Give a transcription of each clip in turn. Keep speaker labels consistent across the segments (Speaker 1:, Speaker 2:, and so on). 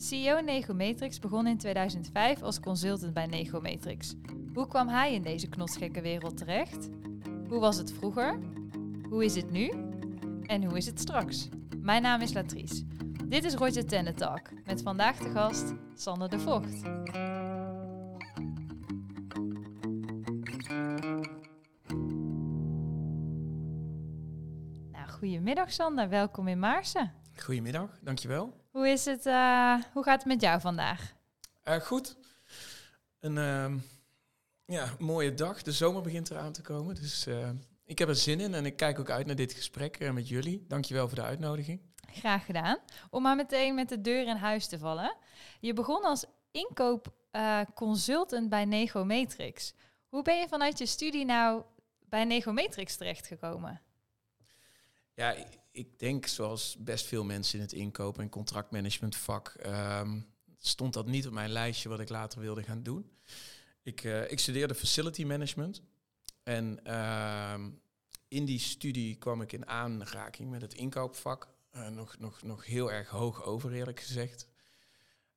Speaker 1: CEO Negomatrix begon in 2005 als consultant bij Negomatrix. Hoe kwam hij in deze knotsgekke wereld terecht? Hoe was het vroeger? Hoe is het nu? En hoe is het straks? Mijn naam is Latrice. Dit is Roger Tenne Talk met vandaag de gast Sander de Vocht. Nou, goedemiddag Sander, welkom in Maarsen.
Speaker 2: Goedemiddag, dankjewel.
Speaker 1: Hoe is het? eh, hoe gaat het met jou vandaag?
Speaker 2: Eh goed. Een ehm, ja, mooie dag. De zomer begint eraan te komen. Dus eh, ik heb er zin in en ik kijk ook uit naar dit gesprek met jullie. Dankjewel voor de uitnodiging.
Speaker 1: Graag gedaan. Om maar meteen met de deur in huis te vallen. Je begon als inkoopconsultant bij Negomatrix. Hoe ben je vanuit je studie nou bij Negomatrix terechtgekomen?
Speaker 2: Ja, ik, denk zoals best veel mensen in het inkoop- en contractmanagementvak... ehm, stond dat niet op mijn lijstje wat ik later wilde gaan doen. Ik, eh, ik studeerde facility management. En ehm, in die studie kwam ik in aanraking met het inkoopvak. Eh, nog, nog, nog heel erg hoog over, eerlijk gezegd.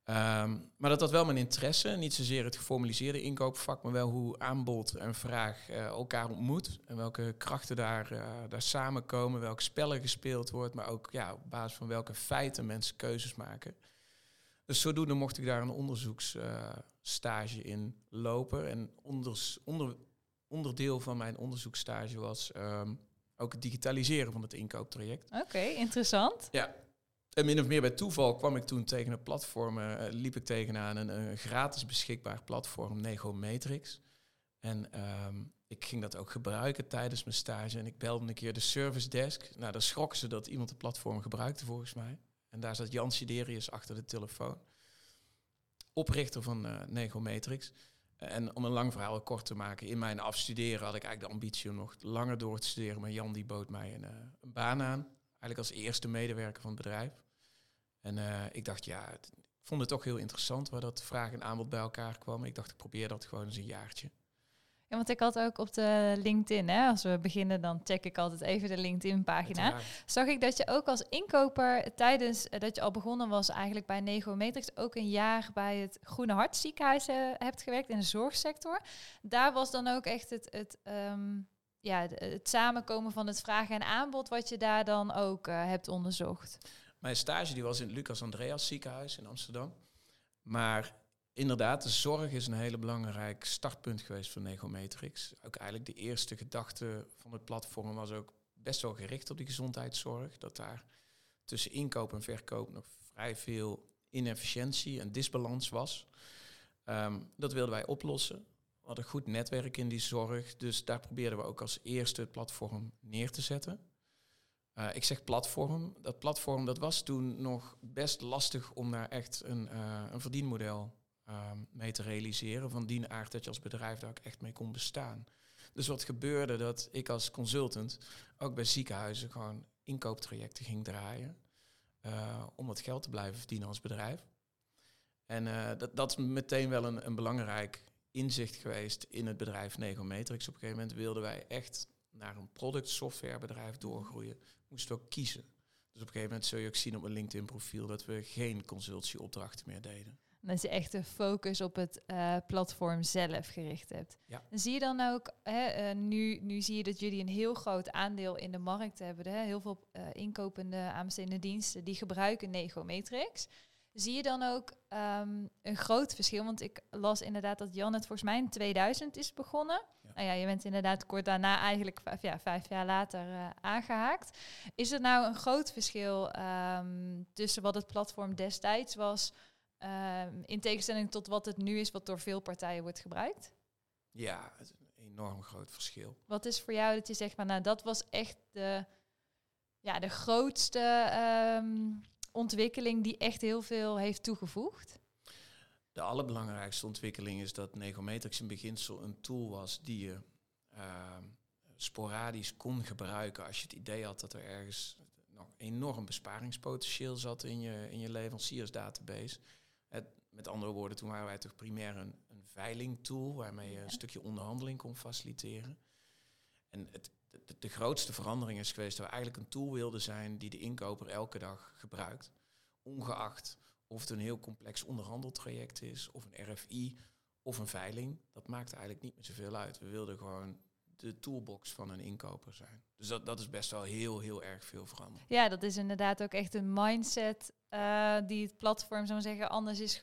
Speaker 2: Ehm, maar dat had wel mijn interesse. Niet zozeer het geformaliseerde inkoopvak, maar wel hoe aanbod en vraag eh, elkaar ontmoet. En welke krachten daar, eh, daar samenkomen, welk spellen gespeeld wordt. Maar ook ja, op basis van welke feiten mensen keuzes maken. Dus zodoende mocht ik daar een onderzoeksstage in lopen. En onders, onder, onderdeel van mijn onderzoeksstage was ehm, ook het digitaliseren van het inkooptraject.
Speaker 1: Oké, interessant.
Speaker 2: Ja. En min of meer bij toeval kwam ik toen tegen een platform, eh, liep ik tegenaan een, een gratis beschikbaar platform, Nego Matrix. En ehm, ik ging dat ook gebruiken tijdens mijn stage. En ik belde een keer de service desk. Nou, daar schrokken ze dat iemand de platform gebruikte volgens mij. En daar zat Jan Siderius achter de telefoon. Oprichter van eh Nego Matrix. En om een lang verhaal kort te maken, in mijn afstuderen had ik eigenlijk de ambitie om nog langer door te studeren. Maar Jan die bood mij een, eh, een baan aan. Eigenlijk als eerste medewerker van het bedrijf. En eh, ik dacht, ja, het- ik vond het toch heel interessant waar dat vraag en aanbod bij elkaar kwam. Ik dacht, ik probeer dat gewoon eens een jaartje.
Speaker 1: Ja, want ik had ook op de LinkedIn, hè, als we beginnen, dan check ik altijd even de LinkedIn-pagina. Zag ik dat je ook als inkoper tijdens eh, dat je al begonnen was eigenlijk bij Negomatrix ook een jaar bij het Groene Hart ziekenhuis eh, hebt gewerkt in de zorgsector. Daar was dan ook echt het, het, ehm, ja, het samenkomen van het vragen en aanbod wat je daar dan ook eh, hebt onderzocht.
Speaker 2: Mijn stage die was in het Lucas Andreas ziekenhuis in Amsterdam. Maar inderdaad, de zorg is een hele belangrijk startpunt geweest voor Negomatrix. Ook eigenlijk de eerste gedachte van het platform was ook best wel gericht op die gezondheidszorg. Dat daar tussen inkoop en verkoop nog vrij veel inefficiëntie en disbalans was. Ehm, dat wilden wij oplossen. We hadden goed netwerk in die zorg, dus daar probeerden we ook als eerste het platform neer te zetten. Uh, ik zeg platform. Dat platform dat was toen nog best lastig om daar echt een, uh, een verdienmodel um, mee te realiseren. Van die aard dat je als bedrijf daar ook echt mee kon bestaan. Dus wat gebeurde dat ik als consultant ook bij ziekenhuizen gewoon inkooptrajecten ging draaien. Uh, om wat geld te blijven verdienen als bedrijf. En dat, dat is meteen wel een, een belangrijk inzicht geweest in het bedrijf Negomatrix. Op een gegeven moment wilden wij echt naar een product softwarebedrijf doorgroeien, moesten we ook kiezen. Dus op een gegeven moment zul je ook zien op mijn LinkedIn profiel dat we geen consultieopdrachten meer deden.
Speaker 1: Dat je echt de focus op het uh, platform zelf gericht hebt.
Speaker 2: Ja.
Speaker 1: En zie je dan ook, hè, uh, nu, nu zie je dat jullie een heel groot aandeel in de markt hebben. Hè? Heel veel uh, inkopende aanbestedende diensten die gebruiken Negomatrix. Zie je dan ook um, een groot verschil? Want ik las inderdaad dat Jan het volgens mij in 2000 is begonnen. Ja. Nou ja, je bent inderdaad kort daarna eigenlijk vijf, ja, vijf jaar later uh, aangehaakt. Is er nou een groot verschil um, tussen wat het platform destijds was, um, in tegenstelling tot wat het nu is, wat door veel partijen wordt gebruikt?
Speaker 2: Ja, het is een enorm groot verschil.
Speaker 1: Wat is voor jou dat je zegt, maar nou, dat was echt de, ja, de grootste ontwikkeling die echt heel veel heeft toegevoegd?
Speaker 2: De allerbelangrijkste ontwikkeling is dat Negomatrix in beginsel een tool was die je uh, sporadisch kon gebruiken als je het idee had dat er ergens nog enorm besparingspotentieel zat in je, in je leveranciersdatabase. Het, met andere woorden, toen waren wij toch primair een, een veilingtool waarmee je een stukje onderhandeling kon faciliteren. En het, de, de, grootste verandering is geweest dat we eigenlijk een tool wilden zijn die de inkoper elke dag gebruikt. Ongeacht Of het een heel complex onderhandeltraject is, of een RFI, of een veiling. Dat maakt eigenlijk niet meer zoveel uit. We wilden gewoon de toolbox van een inkoper zijn. Dus dat, dat is best wel heel, heel erg veel veranderd.
Speaker 1: Ja, dat is inderdaad ook echt een mindset uh, die het platform, zou zeggen, anders is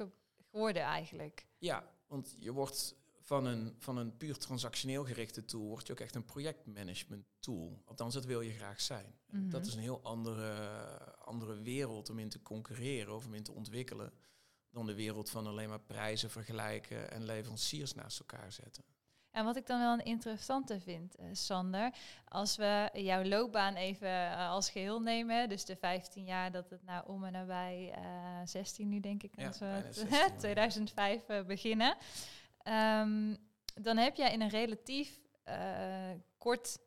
Speaker 1: geworden eigenlijk.
Speaker 2: Ja, want je wordt van een, van een puur transactioneel gerichte tool, word je ook echt een projectmanagement tool. Althans, dat wil je graag zijn. Mhm. Dat is een heel andere, andere wereld om in te concurreren of om in te ontwikkelen dan de wereld van alleen maar prijzen vergelijken en leveranciers naast elkaar zetten.
Speaker 1: En wat ik dan wel een interessante vind, uh, Sander, als we jouw loopbaan even uh, als geheel nemen, dus de 15 jaar dat het nou om en nabij uh, eh, 16 nu denk ik, als we 16, 2005 beginnen, um, dan heb jij in een relatief kort,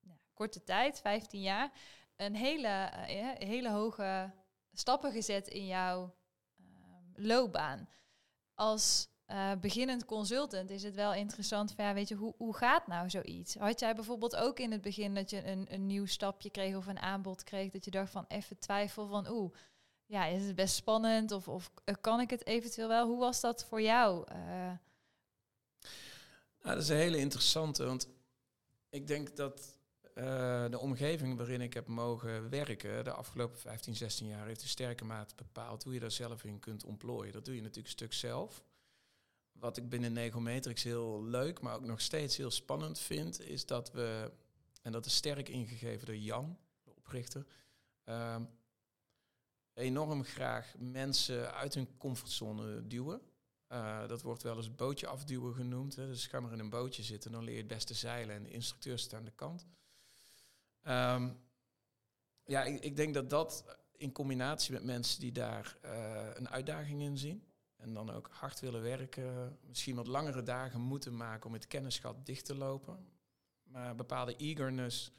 Speaker 1: ja, korte tijd, 15 jaar, een hele, hele hoge stappen gezet in jouw ehm, loopbaan. Als beginnend consultant is het wel interessant van, ja, weet je, hoe, hoe gaat nou zoiets? Had jij bijvoorbeeld ook in het begin dat je een, een nieuw stapje kreeg of een aanbod kreeg, dat je dacht van even twijfel van, oeh, ja, is het best spannend of, of eh, kan ik het eventueel wel? Hoe was dat voor jou? Uh...
Speaker 2: Nou, dat is een hele interessante, want ik denk dat de omgeving waarin ik heb mogen werken de afgelopen 15, 16 jaar heeft een sterke mate bepaald hoe je daar zelf in kunt ontplooien. Dat doe je natuurlijk een stuk zelf wat ik binnen Negomatrix heel leuk, maar ook nog steeds heel spannend vind, is dat we, en dat is sterk ingegeven door Jan, de oprichter, ehm, enorm graag mensen uit hun comfortzone duwen. Uh, dat wordt wel eens bootje afduwen genoemd. Hè. Dus ga maar in een bootje zitten, dan leer je het beste zeilen en de instructeur staat aan de kant. Um, ja, ik, ik, denk dat dat in combinatie met mensen die daar uh, een uitdaging in zien, en dan ook hard willen werken, misschien wat langere dagen moeten maken om het kennisgat dicht te lopen. Maar bepaalde eagerness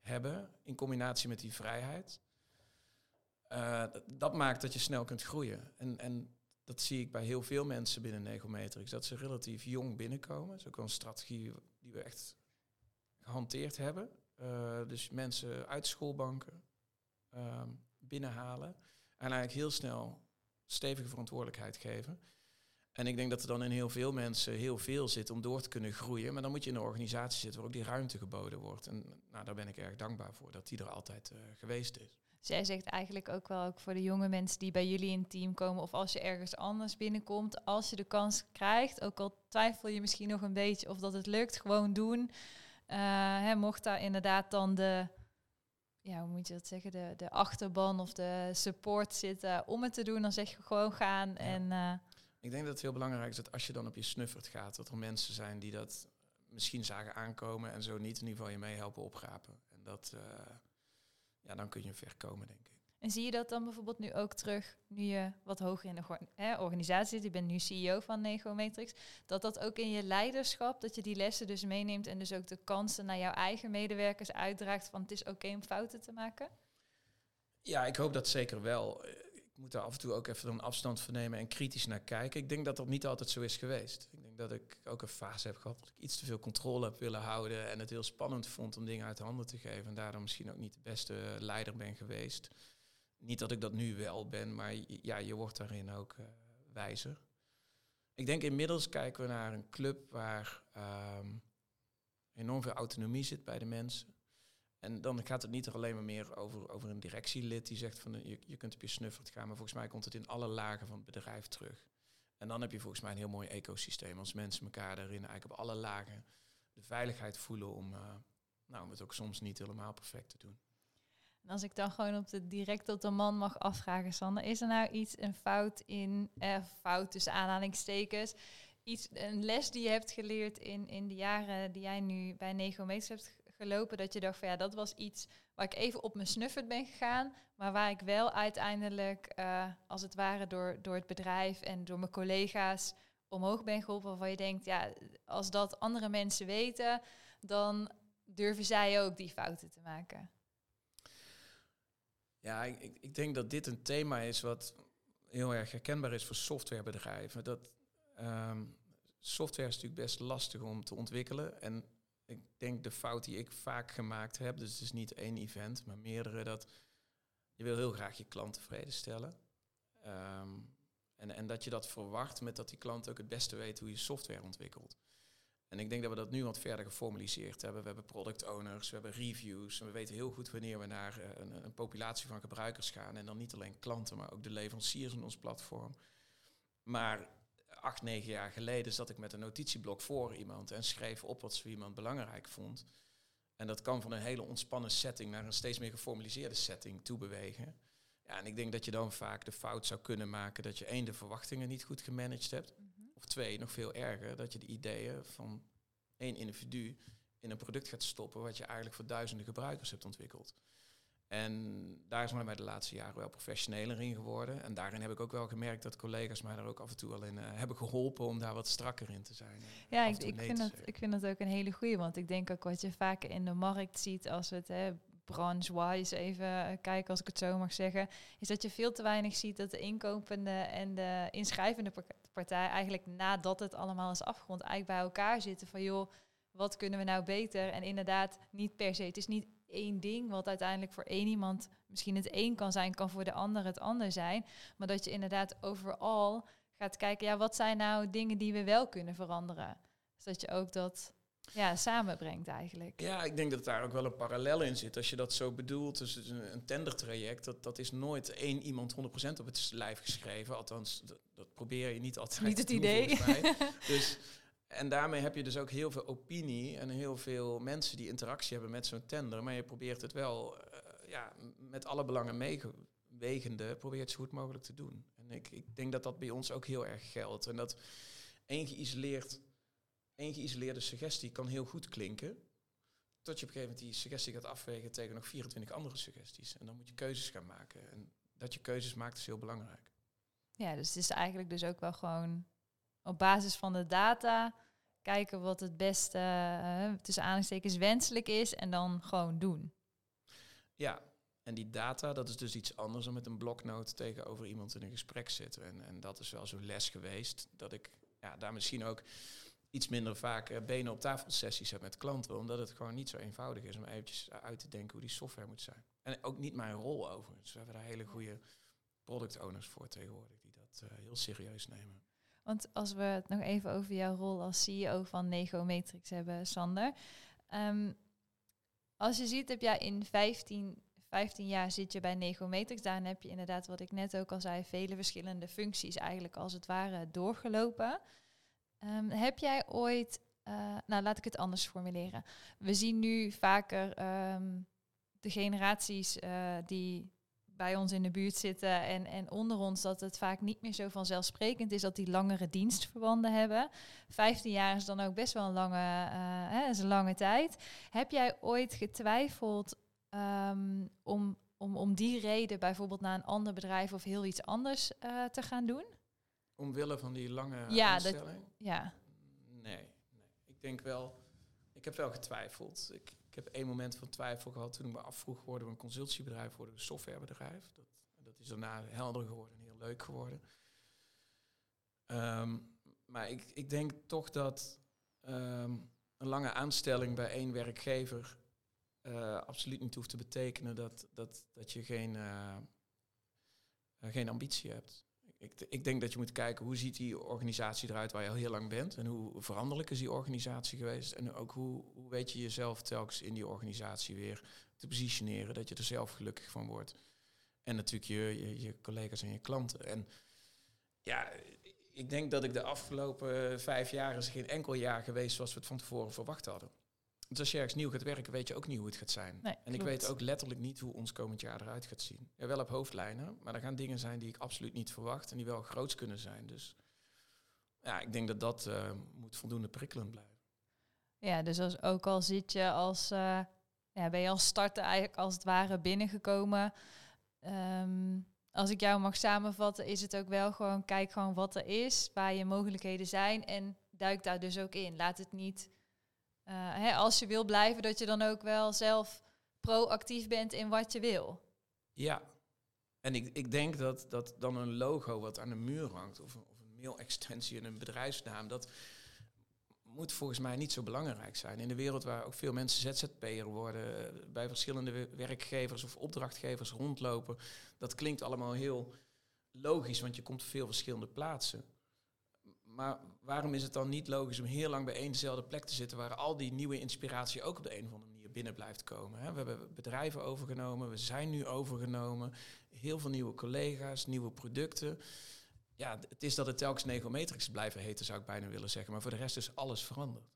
Speaker 2: hebben in combinatie met die vrijheid. Uh, dat maakt dat je snel kunt groeien. En, en dat zie ik bij heel veel mensen binnen Negomatrix. Dat ze relatief jong binnenkomen. Dat is ook wel een strategie die we echt gehanteerd hebben. Uh, dus mensen uit schoolbanken uh, binnenhalen. En eigenlijk heel snel stevige verantwoordelijkheid geven. En ik denk dat er dan in heel veel mensen heel veel zit om door te kunnen groeien. Maar dan moet je in een organisatie zitten waar ook die ruimte geboden wordt. En nou, daar ben ik erg dankbaar voor dat die er altijd uh, geweest is.
Speaker 1: Zij zegt eigenlijk ook wel ook voor de jonge mensen die bij jullie in het team komen, of als je ergens anders binnenkomt, als je de kans krijgt, ook al twijfel je misschien nog een beetje of dat het lukt, gewoon doen. Uh, hè, mocht daar inderdaad dan de ja, hoe moet je dat zeggen, de, de achterban of de support zitten om het te doen, dan zeg je gewoon gaan. En, uh,
Speaker 2: ik denk dat het heel belangrijk is dat als je dan op je snuffert gaat, dat er mensen zijn die dat misschien zagen aankomen en zo niet in ieder geval je mee helpen opgrapen. En dat, uh, ja, dan kun je ver komen, denk ik.
Speaker 1: En zie je dat dan bijvoorbeeld nu ook terug, nu je wat hoger in de hè, organisatie zit, je bent nu CEO van Negomatrix, dat dat ook in je leiderschap, dat je die lessen dus meeneemt en dus ook de kansen naar jouw eigen medewerkers uitdraagt van het is oké om fouten te maken?
Speaker 2: Ja, ik hoop dat zeker wel. Ik moet daar af en toe ook even een afstand van nemen en kritisch naar kijken. Ik denk dat dat niet altijd zo is geweest. Ik denk dat ik ook een fase heb gehad dat ik iets te veel controle heb willen houden en het heel spannend vond om dingen uit handen te geven en daardoor misschien ook niet de beste leider ben geweest. Niet dat ik dat nu wel ben, maar ja, je wordt daarin ook uh, wijzer. Ik denk inmiddels kijken we naar een club waar um, enorm veel autonomie zit bij de mensen. En dan gaat het niet alleen maar meer over, over een directielid die zegt van je, je kunt op je snuffert gaan, maar volgens mij komt het in alle lagen van het bedrijf terug. En dan heb je volgens mij een heel mooi ecosysteem. Als mensen elkaar daarin eigenlijk op alle lagen de veiligheid voelen om, uh, nou, om het ook soms niet helemaal perfect te doen.
Speaker 1: Als ik dan gewoon op de, direct op de man mag afvragen, Sander, is er nou iets, een fout in, eh, fout tussen aanhalingstekens, iets, een les die je hebt geleerd in, in de jaren die jij nu bij Negometers hebt gelopen, dat je dacht van ja, dat was iets waar ik even op mijn snuffert ben gegaan, maar waar ik wel uiteindelijk, uh, als het ware door, door het bedrijf en door mijn collega's omhoog ben geholpen, waarvan je denkt, ja, als dat andere mensen weten, dan durven zij ook die fouten te maken.
Speaker 2: Ja, ik, ik denk dat dit een thema is wat heel erg herkenbaar is voor softwarebedrijven. Dat um, software is natuurlijk best lastig om te ontwikkelen. En ik denk de fout die ik vaak gemaakt heb, dus het is niet één event, maar meerdere, dat je wil heel graag je klant tevreden stellen. Ehm, en, en dat je dat verwacht met dat die klant ook het beste weet hoe je software ontwikkelt. En ik denk dat we dat nu wat verder geformaliseerd hebben. We hebben product owners, we hebben reviews. En we weten heel goed wanneer we naar eh, een, een, populatie van gebruikers gaan. En dan niet alleen klanten, maar ook de leveranciers in ons platform. Maar acht, negen jaar geleden zat ik met een notitieblok voor iemand en schreef op wat zo iemand belangrijk vond. En dat kan van een hele ontspannen setting naar een steeds meer geformaliseerde setting toe bewegen. Ja, en ik denk dat je dan vaak de fout zou kunnen maken dat je één, de verwachtingen niet goed gemanaged hebt. Mhm. Of twee, nog veel erger, dat je de ideeën van één individu in een product gaat stoppen wat je eigenlijk voor duizenden gebruikers hebt ontwikkeld. En daar is mij de laatste jaren wel professioneler in geworden. En daarin heb ik ook wel gemerkt dat collega's mij daar ook af en toe al in uh, hebben geholpen om daar wat strakker in te zijn.
Speaker 1: Ja, ik, ik, vind dat, ik vind dat ook een hele goede. Want ik denk ook wat je vaker in de markt ziet als we het hè, branche-wise even uh, kijken, als ik het zo mag zeggen, is dat je veel te weinig ziet dat de inkopende en de inschrijvende partij eigenlijk nadat het allemaal is afgerond, eigenlijk bij elkaar zitten van joh, wat kunnen we nou beter? En inderdaad, niet per se. Het is niet één ding, wat uiteindelijk voor één iemand misschien het één kan zijn, kan voor de ander het ander zijn. Maar dat je inderdaad overal gaat kijken, ja, wat zijn nou dingen die we wel kunnen veranderen? Zodat je ook dat ja, samenbrengt eigenlijk.
Speaker 2: Ja, ik denk dat daar ook wel een parallel in zit. Als je dat zo bedoelt, dus een, een tendertraject, dat, dat is nooit één iemand 100% op het lijf geschreven. Althans, dat, dat probeer je niet altijd
Speaker 1: Niet het idee.
Speaker 2: dus en daarmee heb je dus ook heel veel opinie en heel veel mensen die interactie hebben met zo'n tender. Maar je probeert het wel uh, ja, met alle belangen meewegende, probeer het zo goed mogelijk te doen. En ik, ik denk dat dat bij ons ook heel erg geldt. En dat één, geïsoleerd, één geïsoleerde suggestie kan heel goed klinken. Tot je op een gegeven moment die suggestie gaat afwegen tegen nog 24 andere suggesties. En dan moet je keuzes gaan maken. En dat je keuzes maakt is heel belangrijk.
Speaker 1: Ja, dus het is eigenlijk dus ook wel gewoon op basis van de data kijken wat het beste, uh, tussen aanhalingstekens, wenselijk is en dan gewoon doen.
Speaker 2: Ja, en die data, dat is dus iets anders dan met een bloknoot tegenover iemand in een gesprek zitten. En, en dat is wel zo'n les geweest, dat ik ja, daar misschien ook iets minder vaak uh, benen op tafel sessies heb met klanten, omdat het gewoon niet zo eenvoudig is om eventjes uit te denken hoe die software moet zijn. En ook niet mijn rol overigens. We hebben daar hele goede product owners voor tegenwoordig, die dat heel serieus nemen.
Speaker 1: Want als we het nog even over jouw rol als CEO van Negometrix hebben, Sander. Um, als je ziet, heb jij in 15, 15 jaar zit je bij Negometrix. Daarin heb je inderdaad, wat ik net ook al zei, vele verschillende functies eigenlijk als het ware doorgelopen. Um, heb jij ooit, uh, nou laat ik het anders formuleren. We zien nu vaker um, de generaties uh, die bij ons in de buurt zitten en, en onder ons dat het vaak niet meer zo vanzelfsprekend is dat die langere dienstverbanden hebben. 15 jaar is dan ook best wel een lange, uh, hè, is een lange tijd. Heb jij ooit getwijfeld um, om, om, om die reden bijvoorbeeld naar een ander bedrijf of heel iets anders uh, te gaan doen?
Speaker 2: Omwille van die lange ja, aanstelling? Dat,
Speaker 1: ja.
Speaker 2: Nee, nee, ik denk wel, ik heb wel getwijfeld. Ik, heb één moment van twijfel gehad toen ik me afvroeg, worden we een consultiebedrijf, worden we een softwarebedrijf. Dat, dat is daarna helder geworden en heel leuk geworden. Um, maar ik, ik denk toch dat um, een lange aanstelling bij één werkgever uh, absoluut niet hoeft te betekenen dat, dat, dat je geen, uh, geen ambitie hebt ik, ik, denk dat je moet kijken hoe ziet die organisatie eruit waar je al heel lang bent. En hoe veranderlijk is die organisatie geweest. En ook hoe, hoe weet je jezelf telkens in die organisatie weer te positioneren. Dat je er zelf gelukkig van wordt. En natuurlijk je, je, je collega's en je klanten. En ja, ik denk dat ik de afgelopen vijf jaar is geen enkel jaar geweest zoals we het van tevoren verwacht hadden. Dus als je ergens nieuw gaat werken, weet je ook niet hoe het gaat zijn. en ik weet ook letterlijk niet hoe ons komend jaar eruit gaat zien. Ja, wel op hoofdlijnen, maar er gaan dingen zijn die ik absoluut niet verwacht en die wel groots kunnen zijn. Dus ja, ik denk dat dat uh, moet voldoende prikkelend blijven.
Speaker 1: Ja, dus als, ook al zit je als, uh, ja, ben je als starter eigenlijk als het ware binnengekomen. Um, als ik jou mag samenvatten, is het ook wel gewoon, kijk gewoon wat er is, waar je mogelijkheden zijn en duik daar dus ook in. Laat het niet hè, als je wil blijven, dat je dan ook wel zelf proactief bent in wat je wil.
Speaker 2: Ja, en ik, ik denk dat, dat dan een logo wat aan de muur hangt, of of een mail-extensie en een bedrijfsnaam, dat moet volgens mij niet zo belangrijk zijn. In de wereld waar ook veel mensen ZZP'er worden, bij verschillende werkgevers of opdrachtgevers rondlopen, dat klinkt allemaal heel logisch, want je komt op veel verschillende plaatsen. Maar waarom is het dan niet logisch om heel lang bij één dezelfde plek te zitten waar al die nieuwe inspiratie ook op de een of andere manier binnen blijft komen? Hè? We hebben bedrijven overgenomen, we zijn nu overgenomen, heel veel nieuwe collega's, nieuwe producten. Ja, het is dat het telkens negometrics blijven heten, zou ik bijna willen zeggen. Maar voor de rest is alles veranderd.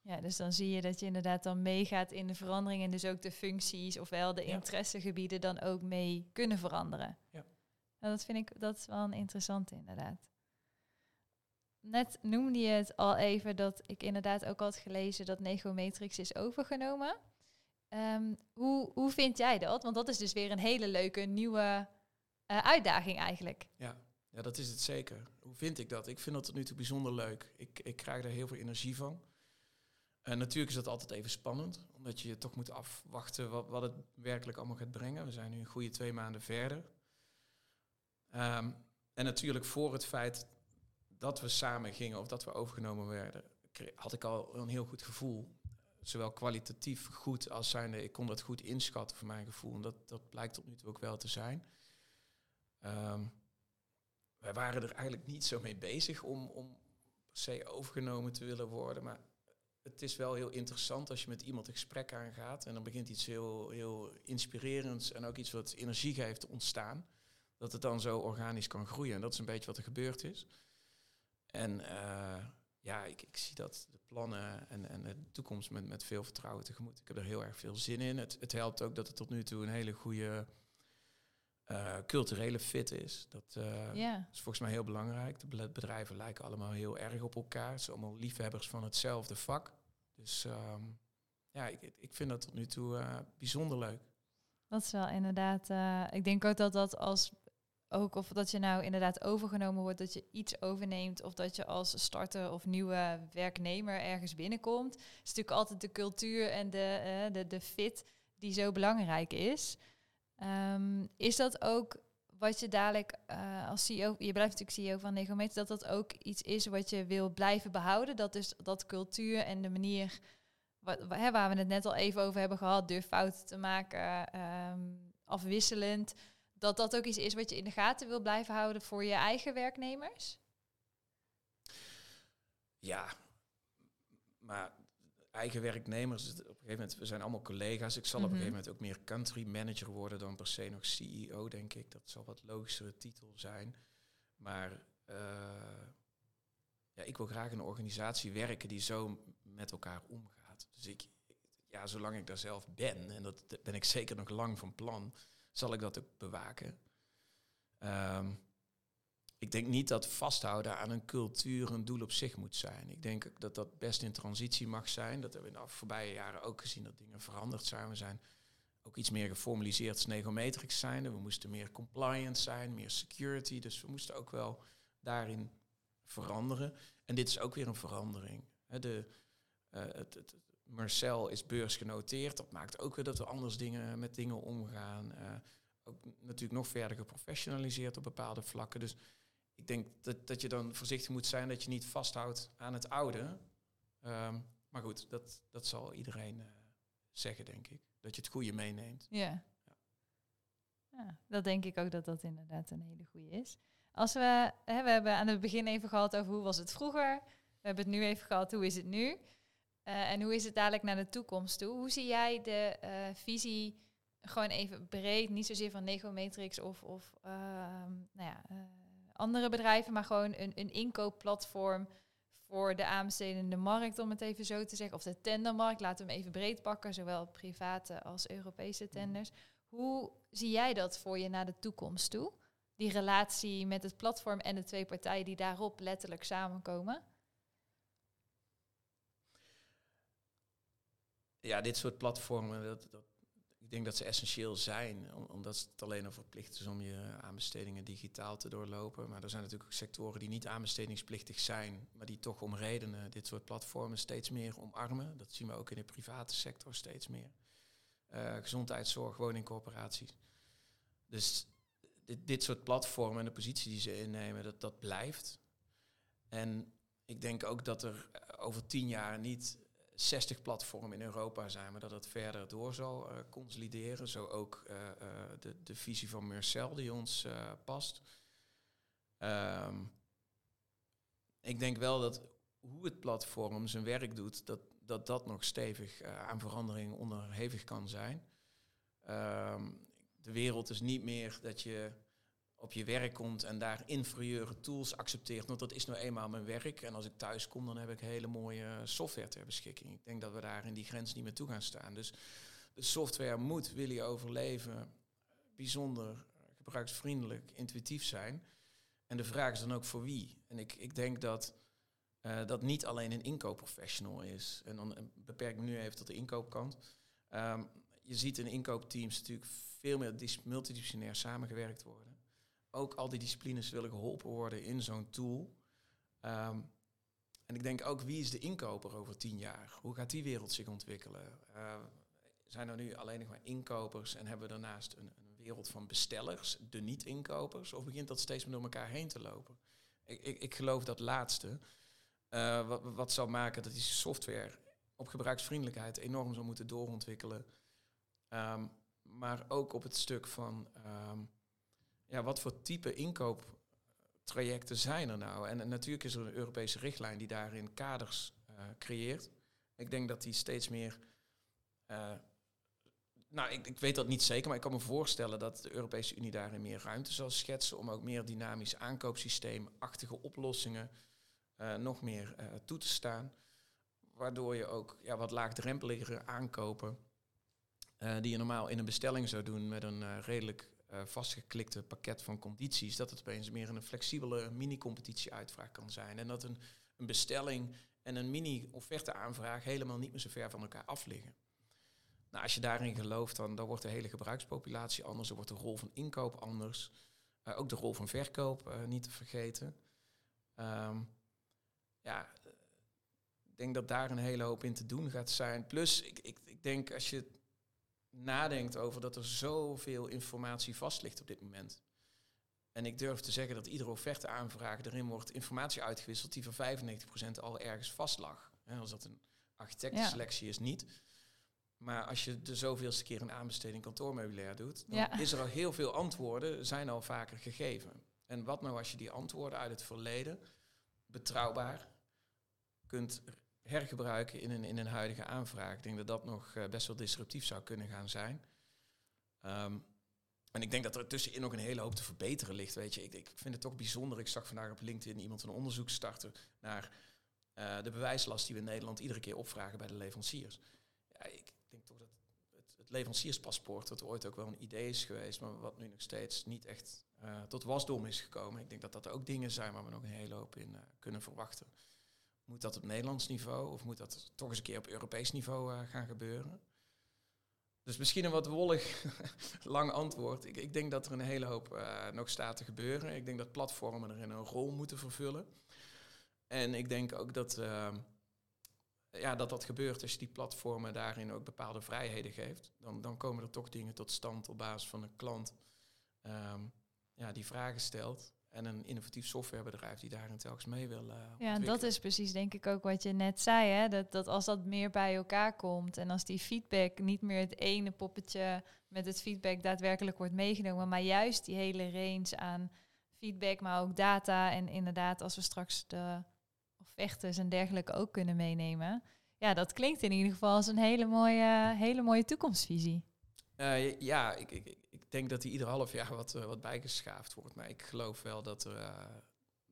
Speaker 1: Ja, dus dan zie je dat je inderdaad dan meegaat in de verandering en dus ook de functies, ofwel de interessegebieden, dan ook mee kunnen veranderen.
Speaker 2: Ja.
Speaker 1: Nou, dat vind ik dat is wel een interessante inderdaad. Net noemde je het al even dat ik inderdaad ook had gelezen dat Negomatrix is overgenomen. Ehm, hoe, hoe vind jij dat? Want dat is dus weer een hele leuke nieuwe uh, uitdaging eigenlijk.
Speaker 2: Ja. ja, dat is het zeker. Hoe vind ik dat? Ik vind dat tot nu toe bijzonder leuk. Ik, ik krijg er heel veel energie van. En natuurlijk is dat altijd even spannend, omdat je toch moet afwachten wat, wat het werkelijk allemaal gaat brengen. We zijn nu een goede twee maanden verder. Um, en natuurlijk voor het feit dat we samen gingen of dat we overgenomen werden, had ik al een heel goed gevoel. Zowel kwalitatief goed als zijnde, ik kon dat goed inschatten voor mijn gevoel. En dat, dat blijkt tot nu toe ook wel te zijn. Um, wij waren er eigenlijk niet zo mee bezig om, om per se overgenomen te willen worden. Maar het is wel heel interessant als je met iemand een gesprek aangaat. En dan begint iets heel, heel inspirerends en ook iets wat energie geeft te ontstaan. Dat het dan zo organisch kan groeien. En dat is een beetje wat er gebeurd is. En uh, ja, ik, ik, zie dat de plannen en, en de toekomst met, met veel vertrouwen tegemoet. Ik heb er heel erg veel zin in. Het, het helpt ook dat het tot nu toe een hele goede uh, culturele fit is. Dat uh,
Speaker 1: yeah.
Speaker 2: is volgens mij heel belangrijk. De bedrijven lijken allemaal heel erg op elkaar. Het zijn allemaal liefhebbers van hetzelfde vak. Dus um, ja, ik, ik vind dat tot nu toe bijzonder leuk.
Speaker 1: Dat is wel inderdaad. ik denk ook dat dat als ook of dat je nou inderdaad overgenomen wordt, dat je iets overneemt, of dat je als starter of nieuwe werknemer ergens binnenkomt, is natuurlijk altijd de cultuur en de, uh, de, de fit die zo belangrijk is. Um, is dat ook wat je dadelijk uh, als CEO, je blijft natuurlijk CEO van Negometer, dat dat ook iets is wat je wil blijven behouden? Dat is dat cultuur en de manier wat, waar we het net al even over hebben gehad, durf fouten te maken, um, afwisselend dat dat ook iets is wat je in de gaten wil blijven houden voor je eigen werknemers?
Speaker 2: Ja, maar eigen werknemers, op een gegeven moment, we zijn allemaal collega's. Ik zal op een mhm. gegeven moment ook meer country manager worden dan per se nog CEO, denk ik. Dat zal wat logischere titel zijn. Maar uh, ja, ik wil graag in een organisatie werken die zo met elkaar omgaat. Dus ik, ja, zolang ik daar zelf ben, en dat ben ik zeker nog lang van plan, zal ik dat ook bewaken. Um, ik denk niet dat vasthouden aan een cultuur een doel op zich moet zijn. Ik denk dat dat best in transitie mag zijn. Dat hebben we in de voorbije jaren ook gezien dat dingen veranderd zijn. We zijn ook iets meer geformaliseerd negometrics zijn. We moesten meer compliant zijn, meer security. Dus we moesten ook wel daarin veranderen. En dit is ook weer een verandering. De, uh, het, het, Marcel is beursgenoteerd. Dat maakt ook weer dat we anders dingen, met dingen omgaan. Uh, ook natuurlijk nog verder geprofessionaliseerd op bepaalde vlakken. Dus ik denk dat, dat je dan voorzichtig moet zijn dat je niet vasthoudt aan het oude. Um, maar goed, dat, dat zal iedereen uh, zeggen, denk ik. Dat je het goede meeneemt.
Speaker 1: Ja. ja. ja. dat denk ik ook dat dat inderdaad een hele goede is. Als we, hè, we hebben aan het begin even gehad over hoe was het vroeger. We hebben het nu even gehad, hoe is het nu? Uh, en hoe is het dadelijk naar de toekomst toe? Hoe zie jij de uh, visie, gewoon even breed, niet zozeer van Negomatrix of, of uh, nou ja, andere bedrijven, maar gewoon een, een inkoopplatform voor de aanbestedende markt, om het even zo te zeggen, of de tendermarkt, laten we hem even breed pakken, zowel private als Europese mm. tenders. Hoe zie jij dat voor je naar de toekomst toe? Die relatie met het platform en de twee partijen die daarop letterlijk samenkomen?
Speaker 2: Ja, dit soort platformen, dat, dat, ik denk dat ze essentieel zijn, omdat het alleen al verplicht is om je aanbestedingen digitaal te doorlopen. Maar er zijn natuurlijk ook sectoren die niet aanbestedingsplichtig zijn, maar die toch om redenen dit soort platformen steeds meer omarmen. Dat zien we ook in de private sector steeds meer. Uh, gezondheidszorg, woningcorporaties. Dus dit, dit soort platformen en de positie die ze innemen, dat, dat blijft. En ik denk ook dat er over tien jaar niet 60 platformen in Europa zijn, maar dat het verder door zal uh, consolideren. Zo ook uh, uh, de, de visie van Mercel die ons past. Ehm, ik denk wel dat hoe het platform zijn werk doet, dat dat, dat nog stevig aan verandering onderhevig kan zijn. Ehm, de wereld is niet meer dat je op je werk komt en daar inferieure tools accepteert. Want dat is nou eenmaal mijn werk. En als ik thuis kom, dan heb ik hele mooie software ter beschikking. Ik denk dat we daar in die grens niet meer toe gaan staan. Dus de software moet, wil je overleven, bijzonder gebruiksvriendelijk, intuïtief zijn. En de vraag is dan ook voor wie. En ik, ik denk dat uh, dat niet alleen een inkoopprofessional is. En dan beperk ik me nu even tot de inkoopkant. Um, je ziet in inkoopteams natuurlijk veel meer multidisciplinair samengewerkt worden. Ook al die disciplines willen geholpen worden in zo'n tool. Um, en ik denk ook, wie is de inkoper over tien jaar? Hoe gaat die wereld zich ontwikkelen? Uh, zijn er nu alleen nog maar inkopers en hebben we daarnaast een, een wereld van bestellers, de niet-inkopers? Of begint dat steeds meer door elkaar heen te lopen? Ik, ik, ik geloof dat laatste. Uh, wat, wat zou maken dat die software op gebruiksvriendelijkheid enorm zou moeten doorontwikkelen. Um, maar ook op het stuk van ja, wat voor type inkooptrajecten zijn er nou? En, natuurlijk is er een Europese richtlijn die daarin kaders uh, creëert. Ik denk dat die steeds meer. Uh, nou, ik, ik, weet dat niet zeker, maar ik kan me voorstellen dat de Europese Unie daarin meer ruimte zal schetsen om ook meer dynamisch aankoopsysteemachtige oplossingen uh, nog meer toe te staan. Waardoor je ook ja, wat laagdrempeligere aankopen, die je normaal in een bestelling zou doen met een redelijk vastgeklikte pakket van condities, dat het opeens meer een flexibele mini-competitie-uitvraag kan zijn. En dat een, een bestelling en een mini-offerte-aanvraag helemaal niet meer zo ver van elkaar af liggen. Nou, als je daarin gelooft, dan, dan wordt de hele gebruikspopulatie anders, dan wordt de rol van inkoop anders. ook de rol van verkoop niet te vergeten. Um, ja, ik denk dat daar een hele hoop in te doen gaat zijn. Plus, ik, ik, ik denk als je nadenkt over dat er zoveel informatie vast ligt op dit moment. En ik durf te zeggen dat iedere offerte aanvraag erin wordt informatie uitgewisseld die voor 95% al ergens vast lag. als dat een architectenselectie is, niet. Maar als je de zoveelste keer een aanbesteding kantoormeubilair doet, dan is er al heel veel antwoorden, zijn al vaker gegeven. En wat nou als je die antwoorden uit het verleden betrouwbaar kunt hergebruiken in een, in een huidige aanvraag. Ik denk dat dat nog uh, best wel disruptief zou kunnen gaan zijn. Um, en ik denk dat er tussenin nog een hele hoop te verbeteren ligt. Weet je, ik, ik vind het toch bijzonder. Ik zag vandaag op LinkedIn iemand een onderzoek starten naar uh, de bewijslast die we in Nederland iedere keer opvragen bij de leveranciers. Ja, ik denk toch dat het, het leverancierspaspoort, dat ooit ook wel een idee is geweest, maar wat nu nog steeds niet echt uh, tot wasdom is gekomen. Ik denk dat dat ook dingen zijn waar we nog een hele hoop in kunnen verwachten. Moet dat op Nederlands niveau of moet dat toch eens een keer op Europees niveau uh, gaan gebeuren? Dus misschien een wat wollig lang antwoord. Ik, ik, denk dat er een hele hoop nog staat te gebeuren. Ik denk dat platformen erin een rol moeten vervullen. En ik denk ook dat, ehm, ja, dat dat gebeurt als je die platformen daarin ook bepaalde vrijheden geeft. Dan, dan komen er toch dingen tot stand op basis van een klant. Um, ja, die vragen stelt. En een innovatief softwarebedrijf die daarin telkens mee wil. Uh,
Speaker 1: ja, dat is precies denk ik ook wat je net zei. Hè? Dat, dat als dat meer bij elkaar komt en als die feedback niet meer het ene poppetje met het feedback daadwerkelijk wordt meegenomen, maar juist die hele range aan feedback, maar ook data. En inderdaad, als we straks de vechters en dergelijke ook kunnen meenemen. Ja, dat klinkt in ieder geval als een hele mooie, hele mooie toekomstvisie.
Speaker 2: Uh, ja, ik, ik, ik denk dat die ieder half jaar wat, uh, wat bijgeschaafd wordt. Maar ik geloof wel dat er, uh,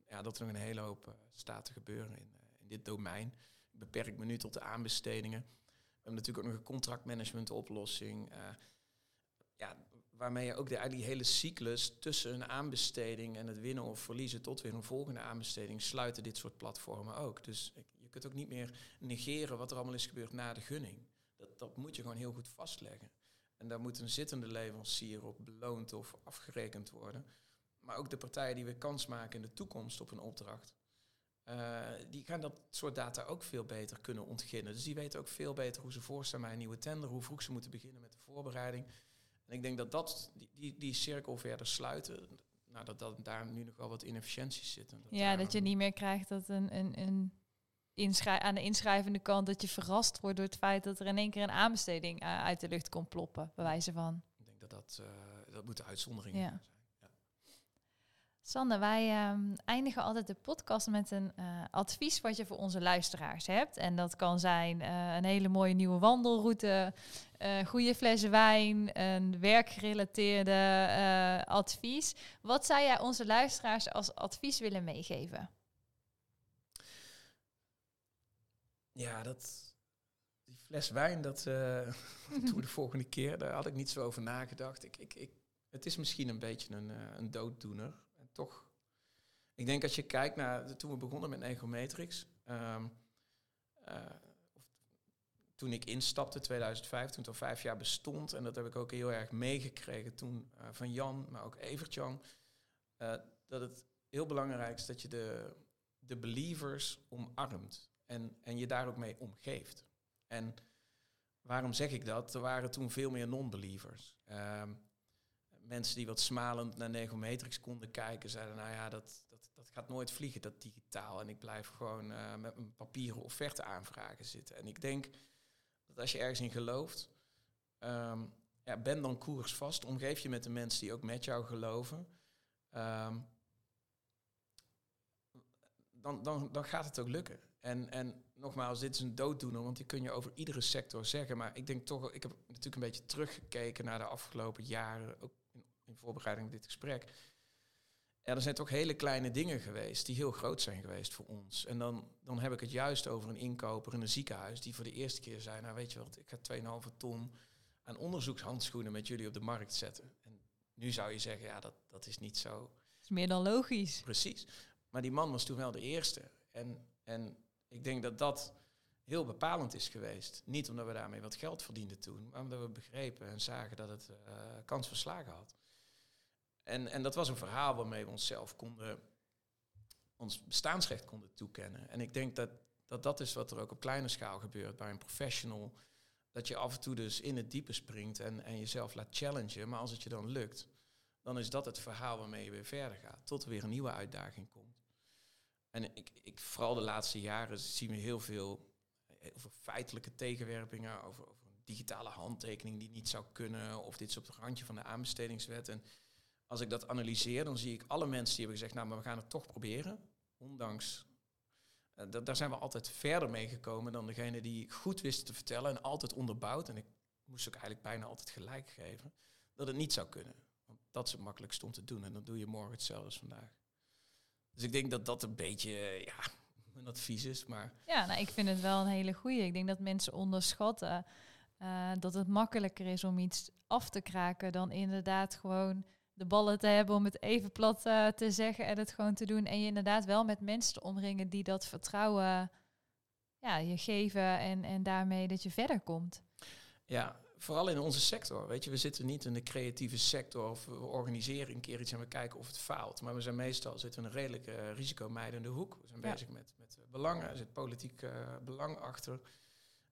Speaker 2: ja, dat er nog een hele hoop staat te gebeuren in, in dit domein. Ik beperk me nu tot de aanbestedingen. We hebben natuurlijk ook nog een contractmanagement oplossing. ja, waarmee je ook de, die hele cyclus tussen een aanbesteding en het winnen of verliezen tot weer een volgende aanbesteding sluiten dit soort platformen ook. Dus je kunt ook niet meer negeren wat er allemaal is gebeurd na de gunning. Dat, dat moet je gewoon heel goed vastleggen. En daar moet een zittende leverancier op beloond of afgerekend worden. Maar ook de partijen die weer kans maken in de toekomst op een opdracht. Uh, die gaan dat soort data ook veel beter kunnen ontginnen. Dus die weten ook veel beter hoe ze voorstaan bij een nieuwe tender, hoe vroeg ze moeten beginnen met de voorbereiding. En ik denk dat, dat die, die, die cirkel verder sluiten, nou, dat, dat daar nu nog wel wat inefficiënties zitten.
Speaker 1: Dat ja, dat je niet meer krijgt dat een, een, een aan de inschrijvende kant dat je verrast wordt door het feit dat er in één keer een aanbesteding uh, uit de lucht komt ploppen, bij wijze van.
Speaker 2: Ik denk dat dat, uh, dat moet de uitzondering ja. zijn. Ja.
Speaker 1: Sander, wij ehm, eindigen altijd de podcast met een uh, advies wat je voor onze luisteraars hebt. En dat kan zijn een hele mooie nieuwe wandelroute, goede fles wijn, een werkgerelateerde advies. Wat zou jij onze luisteraars als advies willen meegeven?
Speaker 2: Ja, dat, die fles wijn, dat doen we de volgende keer. Daar had ik niet zo over nagedacht. Ik, ik, ik, het is misschien een beetje een, een dooddoener toch. Ik denk als je kijkt naar toen we begonnen met Negometrix. Um, toen ik instapte, 2005, toen het al vijf jaar bestond. En dat heb ik ook heel erg meegekregen toen van Jan, maar ook Evert-Jan. Dat het heel belangrijk is dat je de, de believers omarmt. En, en je daar ook mee omgeeft. En waarom zeg ik dat? Er waren toen veel meer non-believers. Um, mensen die wat smalend naar Negometrix konden kijken, zeiden, nou ja, dat, dat, dat gaat nooit vliegen, dat digitaal. En ik blijf gewoon uh, met mijn papieren offerte aanvragen zitten. En ik denk dat als je ergens in gelooft, um, ja, ben dan koersvast. Omgeef je met de mensen die ook met jou geloven. Um, dan, dan, dan gaat het ook lukken. En, en nogmaals, dit is een dooddoener, want die kun je over iedere sector zeggen. Maar ik denk toch, ik heb natuurlijk een beetje teruggekeken naar de afgelopen jaren, ook in voorbereiding op dit gesprek. Ja, er zijn toch hele kleine dingen geweest die heel groot zijn geweest voor ons. En dan, dan heb ik het juist over een inkoper in een ziekenhuis die voor de eerste keer zei, nou weet je wat, ik ga 2,5 ton aan onderzoekshandschoenen met jullie op de markt zetten. En nu zou je zeggen, ja, dat, dat is niet zo.
Speaker 1: Dat is meer dan logisch.
Speaker 2: Precies. Maar die man was toen wel de eerste. En, en ik denk dat dat heel bepalend is geweest. Niet omdat we daarmee wat geld verdienden toen, maar omdat we begrepen en zagen dat het uh, kans verslagen had. En, en dat was een verhaal waarmee we onszelf konden, ons bestaansrecht konden toekennen. En ik denk dat, dat dat is wat er ook op kleine schaal gebeurt bij een professional. Dat je af en toe dus in het diepe springt en, en jezelf laat challengen. Maar als het je dan lukt, dan is dat het verhaal waarmee je weer verder gaat. Tot er weer een nieuwe uitdaging komt. En ik, ik, vooral de laatste jaren zien we heel veel over feitelijke tegenwerpingen, over, over een digitale handtekening die niet zou kunnen, of dit is op het randje van de aanbestedingswet. En als ik dat analyseer, dan zie ik alle mensen die hebben gezegd, nou, maar we gaan het toch proberen. Ondanks, uh, daar zijn we altijd verder mee gekomen dan degene die goed wisten te vertellen en altijd onderbouwd. En ik moest ook eigenlijk bijna altijd gelijk geven, dat het niet zou kunnen. Want dat is het makkelijkst om te doen en dan doe je morgen hetzelfde als vandaag. Dus ik denk dat dat een beetje, ja, mijn advies is. Maar
Speaker 1: ja, nou, ik vind het wel een hele goede. Ik denk dat mensen onderschatten uh, dat het makkelijker is om iets af te kraken dan inderdaad gewoon de ballen te hebben om het even plat uh, te zeggen en het gewoon te doen. En je inderdaad wel met mensen te omringen die dat vertrouwen ja, je geven en, en daarmee dat je verder komt.
Speaker 2: Ja, vooral in onze sector. Weet je, we zitten niet in de creatieve sector of we organiseren een keer iets en we kijken of het faalt. Maar we zijn meestal zitten in een redelijk uh, risicomijdende hoek. We zijn bezig met, met belangen, er zit politiek uh, belang achter.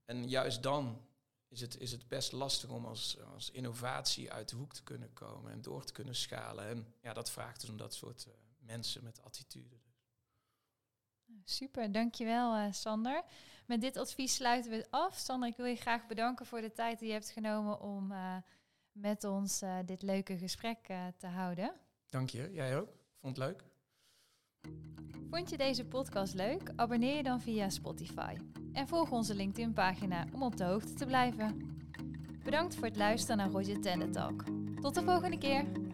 Speaker 2: En juist dan is het, is het best lastig om als, als innovatie uit de hoek te kunnen komen en door te kunnen schalen. En ja, dat vraagt dus om dat soort uh, mensen met attitude.
Speaker 1: Super, dankjewel uh, Sander. Met dit advies sluiten we het af. Sander, ik wil je graag bedanken voor de tijd die je hebt genomen om uh, met ons dit leuke gesprek te houden.
Speaker 2: Dank je, jij ook. Vond het leuk.
Speaker 1: Vond je deze podcast leuk? Abonneer je dan via Spotify. En volg onze LinkedIn-pagina om op de hoogte te blijven. Bedankt voor het luisteren naar Roger Tender Talk. Tot de volgende keer!